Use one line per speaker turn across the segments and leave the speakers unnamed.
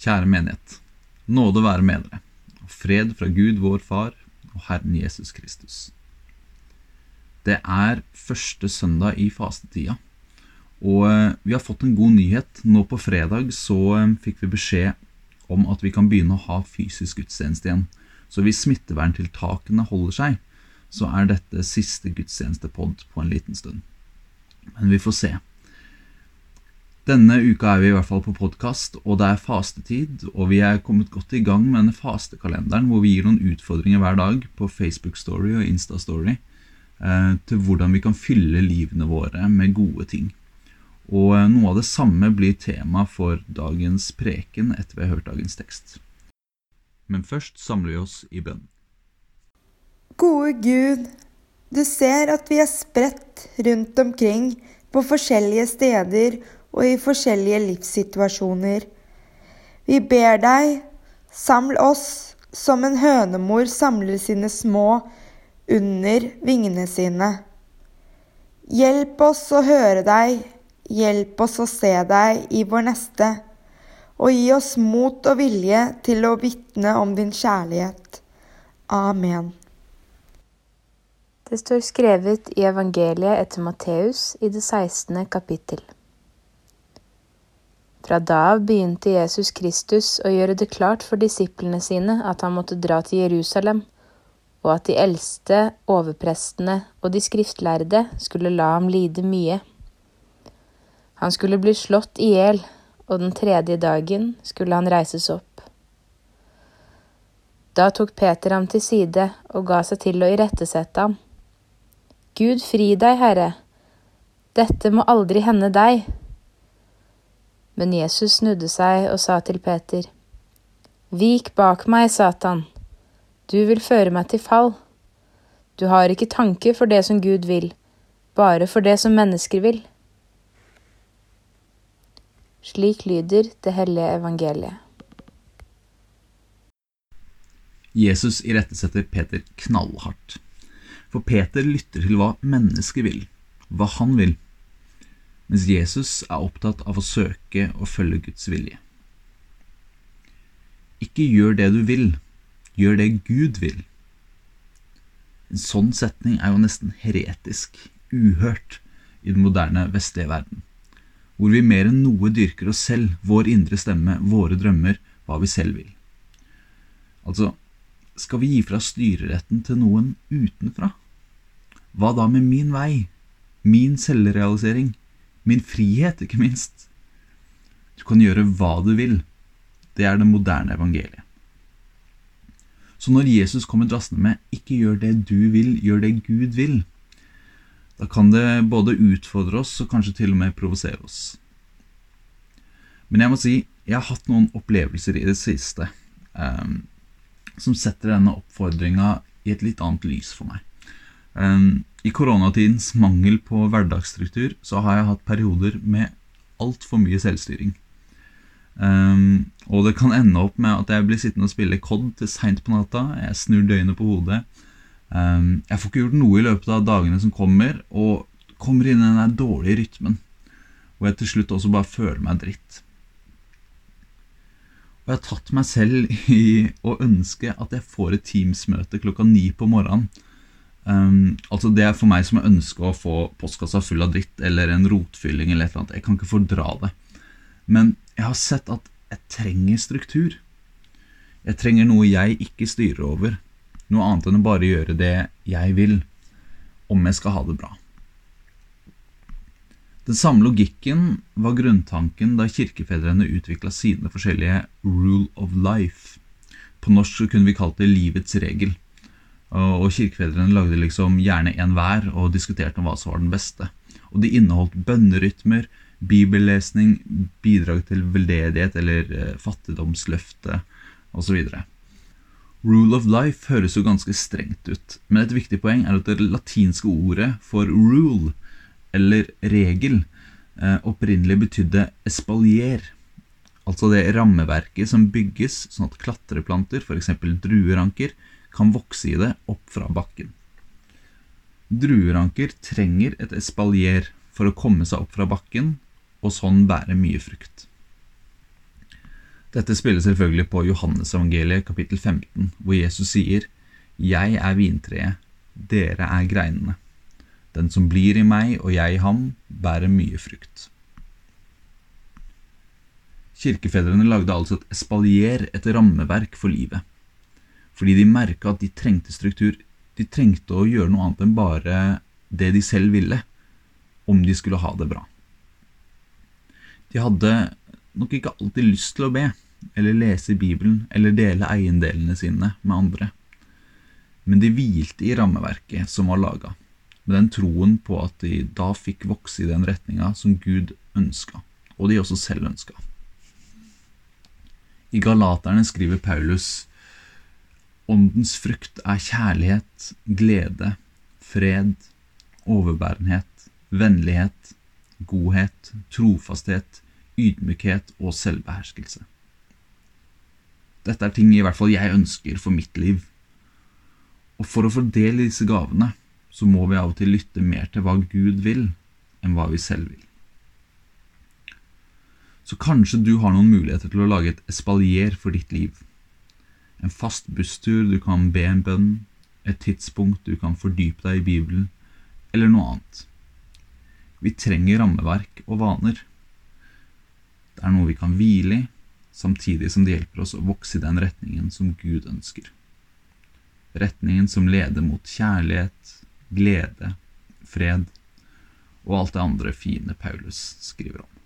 Kjære menighet. Nåde være med dere, og fred fra Gud vår Far og Herren Jesus Kristus. Det er første søndag i fastetida, og eh, vi har fått en god nyhet. Nå på fredag så eh, fikk vi beskjed om at vi kan begynne å ha fysisk gudstjeneste igjen. Så hvis smitteverntiltakene holder seg, så er dette siste gudstjenestepod på en liten stund. Men vi får se. Denne uka er vi i hvert fall på podkast, og det er fastetid. Og vi er kommet godt i gang med denne fastekalenderen hvor vi gir noen utfordringer hver dag på Facebook Story og Insta Story eh, til hvordan vi kan fylle livene våre med gode ting. Og eh, noe av det samme blir tema for dagens preken etter vi har hørt dagens tekst. Men først samler vi oss i bønn.
Gode Gud, du ser at vi er spredt rundt omkring på forskjellige steder og i forskjellige livssituasjoner. Vi ber deg, saml oss som en hønemor samler sine små under vingene sine. Hjelp oss å høre deg, hjelp oss å se deg i vår neste, og gi oss mot og vilje til å vitne om din kjærlighet. Amen.
Det står skrevet i evangeliet etter Matteus i det 16. kapittel. Fra da av begynte Jesus Kristus å gjøre det klart for disiplene sine at han måtte dra til Jerusalem, og at de eldste, overprestene og de skriftlærde skulle la ham lide mye. Han skulle bli slått i hjel, og den tredje dagen skulle han reises opp. Da tok Peter ham til side og ga seg til å irettesette ham. Gud fri deg, Herre, dette må aldri hende deg. Men Jesus snudde seg og sa til Peter, Vik bak meg, Satan, du vil føre meg til fall. Du har ikke tanke for det som Gud vil, bare for det som mennesker vil. Slik lyder det hellige evangeliet.
Jesus irettesetter Peter knallhardt. For Peter lytter til hva mennesker vil, hva han vil mens Jesus er opptatt av å søke og følge Guds vilje. Ikke gjør det du vil, gjør det Gud vil. En sånn setning er jo nesten heretisk, uhørt, i den moderne vestlige verden, hvor vi mer enn noe dyrker oss selv, vår indre stemme, våre drømmer, hva vi selv vil. Altså, skal vi gi fra styreretten til noen utenfra? Hva da med min vei, min selvrealisering, Min frihet, ikke minst. Du kan gjøre hva du vil. Det er det moderne evangeliet. Så når Jesus kommer drassende med 'ikke gjør det du vil, gjør det Gud vil', da kan det både utfordre oss og kanskje til og med provosere oss. Men jeg må si jeg har hatt noen opplevelser i det siste um, som setter denne oppfordringa i et litt annet lys for meg. Um, I koronatidens mangel på hverdagsstruktur så har jeg hatt perioder med altfor mye selvstyring. Um, og det kan ende opp med at jeg blir sittende og spille COD til seint på natta. Jeg snur døgnet på hodet. Um, jeg får ikke gjort noe i løpet av dagene som kommer, og kommer inn i den dårlige rytmen. Hvor jeg til slutt også bare føler meg dritt. Og jeg har tatt meg selv i å ønske at jeg får et Teams-møte klokka ni på morgenen Um, altså Det er for meg som ønsker å få postkassa full av dritt eller en rotfylling. eller et eller annet. Jeg kan ikke fordra det. Men jeg har sett at jeg trenger struktur. Jeg trenger noe jeg ikke styrer over. Noe annet enn å bare gjøre det jeg vil, om jeg skal ha det bra. Den samme logikken var grunntanken da kirkefedrene utvikla sine forskjellige rule of life. På norsk kunne vi kalt det livets regel. Og kirkefedrene lagde liksom gjerne en hver og diskuterte om hva som var den beste. Og de inneholdt bønnerytmer, bibellesning, bidrag til veldedighet eller eh, fattigdomsløfte osv. Rule of life høres jo ganske strengt ut, men et viktig poeng er at det latinske ordet for rule, eller regel, eh, opprinnelig betydde espalier. Altså det rammeverket som bygges sånn at klatreplanter, f.eks. drueranker, kan vokse i det opp fra bakken. Drueranker trenger et espalier for å komme seg opp fra bakken og sånn bære mye frukt. Dette spiller selvfølgelig på Johannesevangeliet kapittel 15, hvor Jesus sier, Jeg er vintreet, dere er greinene. Den som blir i meg og jeg i ham, bærer mye frukt. Kirkefedrene lagde altså et espalier, et rammeverk for livet. Fordi de merka at de trengte struktur. De trengte å gjøre noe annet enn bare det de selv ville, om de skulle ha det bra. De hadde nok ikke alltid lyst til å be, eller lese Bibelen, eller dele eiendelene sine med andre. Men de hvilte i rammeverket som var laga, med den troen på at de da fikk vokse i den retninga som Gud ønska, og de også selv ønska. I Galaterne skriver Paulus Åndens frukt er kjærlighet, glede, fred, overbærenhet, vennlighet, godhet, trofasthet, ydmykhet og selvbeherskelse. Dette er ting i hvert fall jeg ønsker for mitt liv. Og for å få del i disse gavene, så må vi av og til lytte mer til hva Gud vil, enn hva vi selv vil. Så kanskje du har noen muligheter til å lage et espalier for ditt liv. En fast busstur du kan be en bønn, et tidspunkt du kan fordype deg i Bibelen, eller noe annet. Vi trenger rammeverk og vaner. Det er noe vi kan hvile i, samtidig som det hjelper oss å vokse i den retningen som Gud ønsker. Retningen som leder mot kjærlighet, glede, fred og alt det andre fine Paulus skriver om.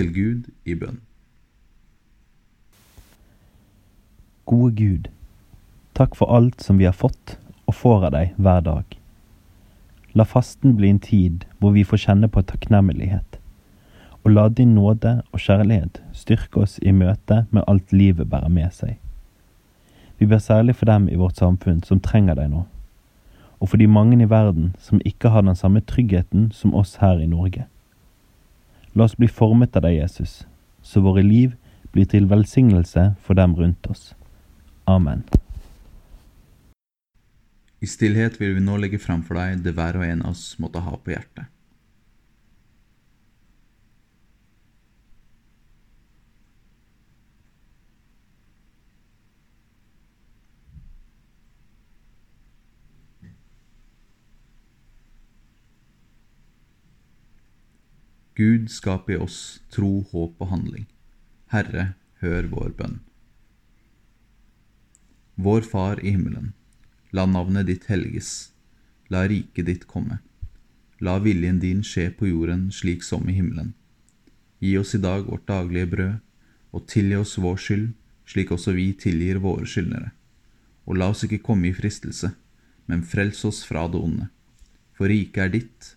Til
Gud i bønn.
Gode Gud, takk for alt som vi har fått og får av deg hver dag. La fasten bli en tid hvor vi får kjenne på takknemlighet, og la din nåde og kjærlighet styrke oss i møte med alt livet bærer med seg. Vi ber særlig for dem i vårt samfunn som trenger deg nå, og for de mange i verden som ikke har den samme tryggheten som oss her i Norge. La oss bli formet av deg, Jesus, så våre liv blir til velsignelse for dem rundt oss. Amen.
I stillhet vil vi nå legge fram for deg det hver og en av oss måtte ha på hjertet. Gud skap i oss tro, håp og handling. Herre, hør vår bønn. Vår Far i himmelen. La navnet ditt helges. La riket ditt komme. La viljen din skje på jorden slik som i himmelen. Gi oss i dag vårt daglige brød, og tilgi oss vår skyld, slik også vi tilgir våre skyldnere. Og la oss ikke komme i fristelse, men frels oss fra det onde. For riket er ditt,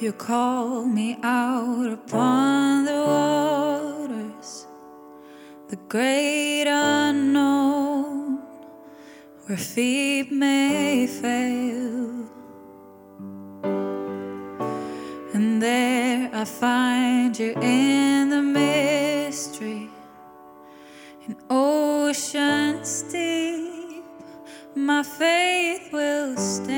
You call me out upon the waters, the great unknown, where feet may fail. And there I find you in the mystery, in oceans deep, my faith will stand.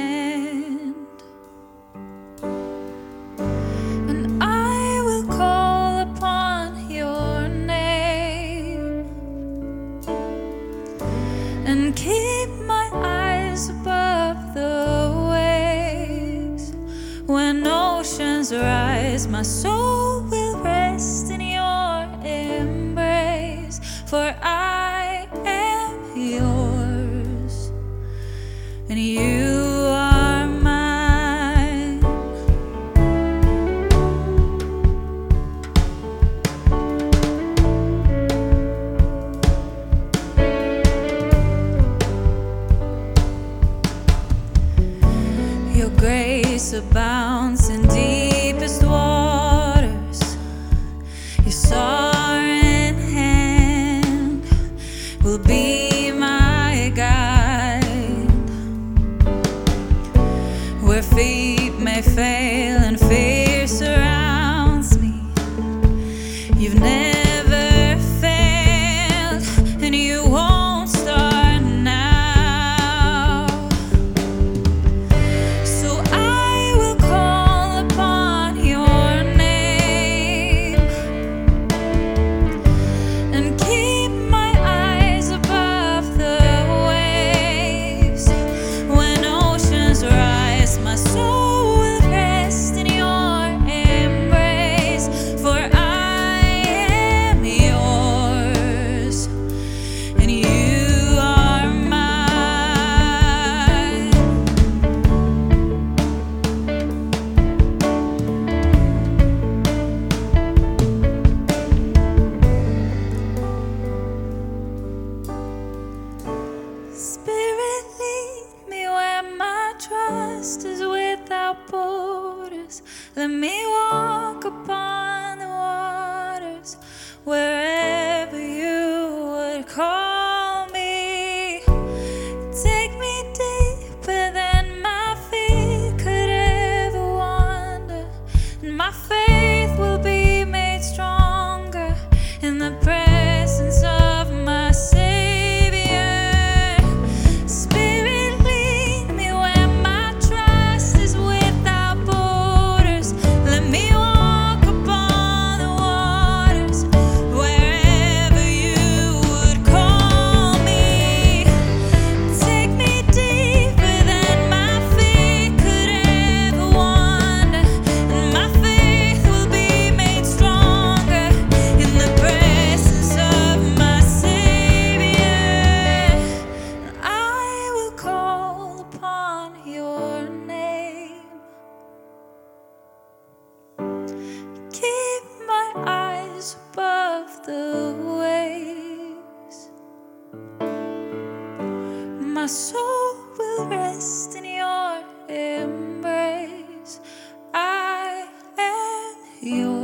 you.